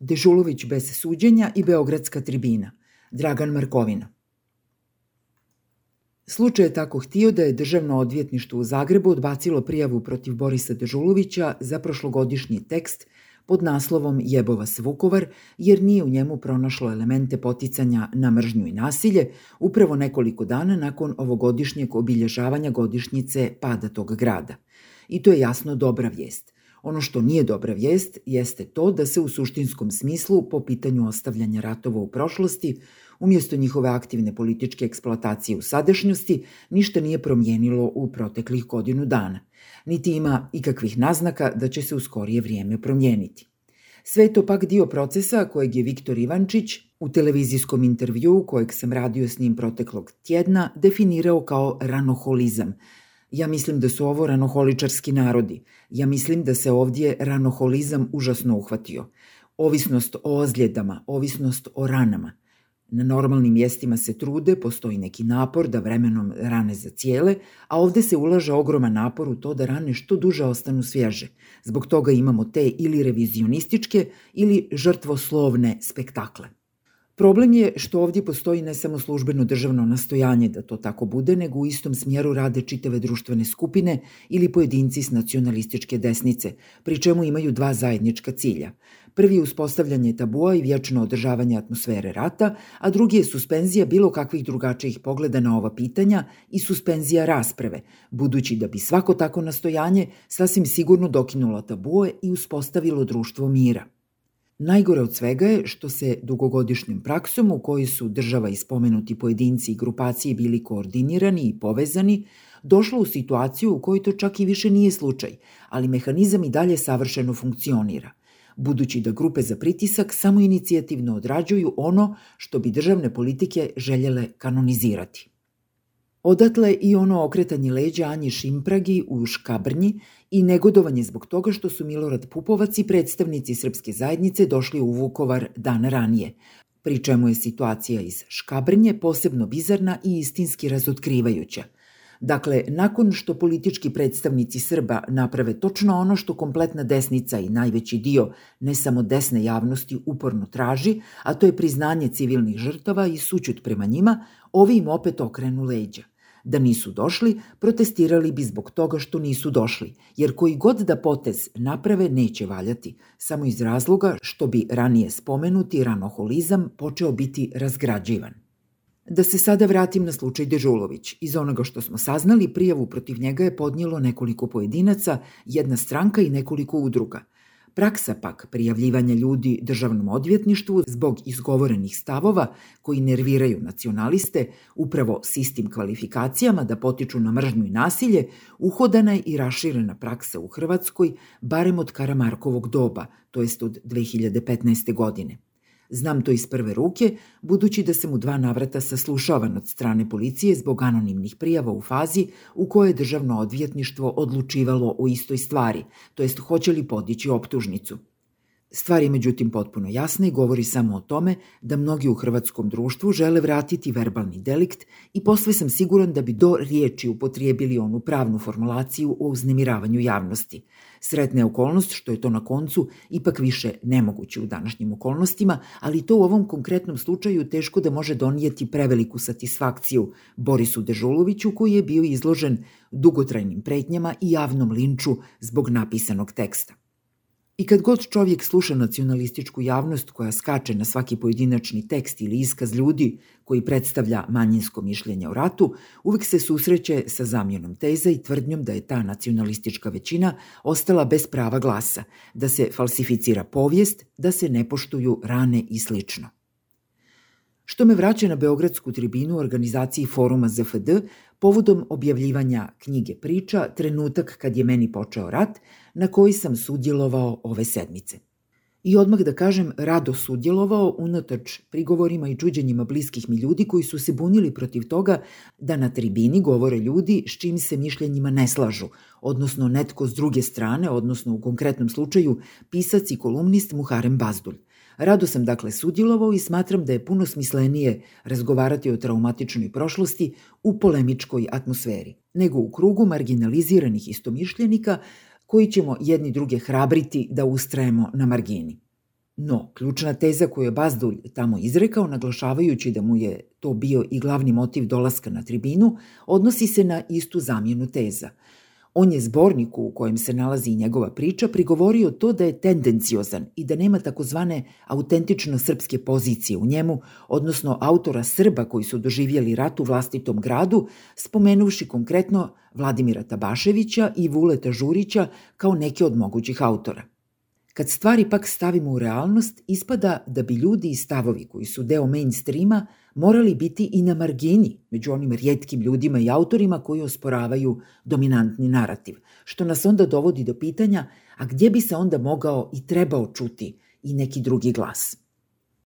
Dežulović bez suđenja i Beogradska tribina. Dragan Markovina. Slučaj je tako htio da je Državno odvjetništvo u Zagrebu odbacilo prijavu protiv Borisa Dežulovića za prošlogodišnji tekst pod naslovom Jebova Vukovar, jer nije u njemu pronašlo elemente poticanja na mržnju i nasilje, upravo nekoliko dana nakon ovogodišnjeg obilježavanja godišnjice pada tog grada. I to je jasno dobra vijest. Ono što nije dobra vijest jeste to da se u suštinskom smislu po pitanju ostavljanja ratova u prošlosti Umjesto njihove aktivne političke eksploatacije u sadašnjosti, ništa nije promijenilo u proteklih godinu dana, niti ima ikakvih naznaka da će se u skorije vrijeme promijeniti. Sve to pak dio procesa kojeg je Viktor Ivančić u televizijskom intervju kojeg sam radio s njim proteklog tjedna definirao kao ranoholizam. Ja mislim da su ovo ranoholičarski narodi. Ja mislim da se ovdje ranoholizam užasno uhvatio. Ovisnost o ozljedama, ovisnost o ranama – Na normalnim mjestima se trude, postoji neki napor da vremenom rane zacijele, a ovde se ulaže ogroman napor u to da rane što duže ostanu svježe. Zbog toga imamo te ili revizionističke ili žrtvoslovne spektakle. Problem je što ovdje postoji ne samo službeno državno nastojanje da to tako bude, nego u istom smjeru rade čitave društvene skupine ili pojedinci s nacionalističke desnice, pri čemu imaju dva zajednička cilja. Prvi je uspostavljanje tabua i vječno održavanje atmosfere rata, a drugi je suspenzija bilo kakvih drugačijih pogleda na ova pitanja i suspenzija rasprave, budući da bi svako tako nastojanje sasvim sigurno dokinulo tabue i uspostavilo društvo mira. Najgore od svega je što se dugogodišnjom praksom u kojoj su država i spomenuti pojedinci i grupacije bili koordinirani i povezani, došlo u situaciju u kojoj to čak i više nije slučaj, ali mehanizam i dalje savršeno funkcionira, budući da grupe za pritisak samo inicijativno odrađuju ono što bi državne politike željele kanonizirati. Odatle i ono okretanje leđa Anji Šimpragi u Škabrnji i negodovanje zbog toga što su Milorad Pupovac i predstavnici srpske zajednice došli u Vukovar dan ranije, pri čemu je situacija iz Škabrnje posebno bizarna i istinski razotkrivajuća. Dakle, nakon što politički predstavnici Srba naprave točno ono što kompletna desnica i najveći dio ne samo desne javnosti uporno traži, a to je priznanje civilnih žrtava i sućut prema njima, ovi im opet okrenu leđa – Da nisu došli, protestirali bi zbog toga što nisu došli, jer koji god da potez naprave neće valjati, samo iz razloga što bi ranije spomenuti ranoholizam počeo biti razgrađivan. Da se sada vratim na slučaj Dežulović. Iz onoga što smo saznali, prijavu protiv njega je podnijelo nekoliko pojedinaca, jedna stranka i nekoliko udruga – Praksa pak prijavljivanja ljudi državnom odvjetništvu zbog izgovorenih stavova koji nerviraju nacionaliste, upravo s istim kvalifikacijama da potiču na mržnju i nasilje, uhodana je i raširena praksa u Hrvatskoj, barem od Karamarkovog doba, to jest od 2015. godine. Znam to iz prve ruke, budući da sam u dva navrata saslušavan od strane policije zbog anonimnih prijava u fazi u kojoj je državno odvjetništvo odlučivalo o istoj stvari, to jest hoće li podići optužnicu. Stvar je međutim potpuno jasna i govori samo o tome da mnogi u hrvatskom društvu žele vratiti verbalni delikt i posve sam siguran da bi do riječi upotrijebili onu pravnu formulaciju o uznemiravanju javnosti. Sretna je okolnost što je to na koncu ipak više nemoguće u današnjim okolnostima, ali to u ovom konkretnom slučaju teško da može donijeti preveliku satisfakciju Borisu Dežuloviću koji je bio izložen dugotrajnim pretnjama i javnom linču zbog napisanog teksta. I kad god čovjek sluša nacionalističku javnost koja skače na svaki pojedinačni tekst ili iskaz ljudi koji predstavlja manjinsko mišljenje o ratu, uvek se susreće sa zamjenom teza i tvrdnjom da je ta nacionalistička većina ostala bez prava glasa, da se falsificira povijest, da se ne poštuju rane i slično. Što me vraća na Beogradsku tribinu organizaciji foruma ZFD povodom objavljivanja knjige priča Trenutak kad je meni počeo rat, na koji sam sudjelovao ove sedmice. I odmah da kažem, rado sudjelovao unatoč prigovorima i čuđenjima bliskih mi ljudi koji su se bunili protiv toga da na tribini govore ljudi s čim se mišljenjima ne slažu, odnosno netko s druge strane, odnosno u konkretnom slučaju pisac i kolumnist Muharem Bazdulj. Rado sam dakle sudjelovao i smatram da je puno smislenije razgovarati o traumatičnoj prošlosti u polemičkoj atmosferi, nego u krugu marginaliziranih istomišljenika koji ćemo jedni druge hrabriti da ustrajemo na margini. No, ključna teza koju je Bazdulj tamo izrekao, naglašavajući da mu je to bio i glavni motiv dolaska na tribinu, odnosi se na istu zamjenu teza – On je zborniku u kojem se nalazi i njegova priča prigovorio to da je tendenciozan i da nema takozvane autentično srpske pozicije u njemu, odnosno autora Srba koji su doživjeli rat u vlastitom gradu, spomenuvši konkretno Vladimira Tabaševića i Vuleta Žurića kao neke od mogućih autora. Kad stvari pak stavimo u realnost, ispada da bi ljudi i stavovi koji su deo mainstreama morali biti i na margini među onim rijetkim ljudima i autorima koji osporavaju dominantni narativ, što nas onda dovodi do pitanja a gdje bi se onda mogao i trebao čuti i neki drugi glas.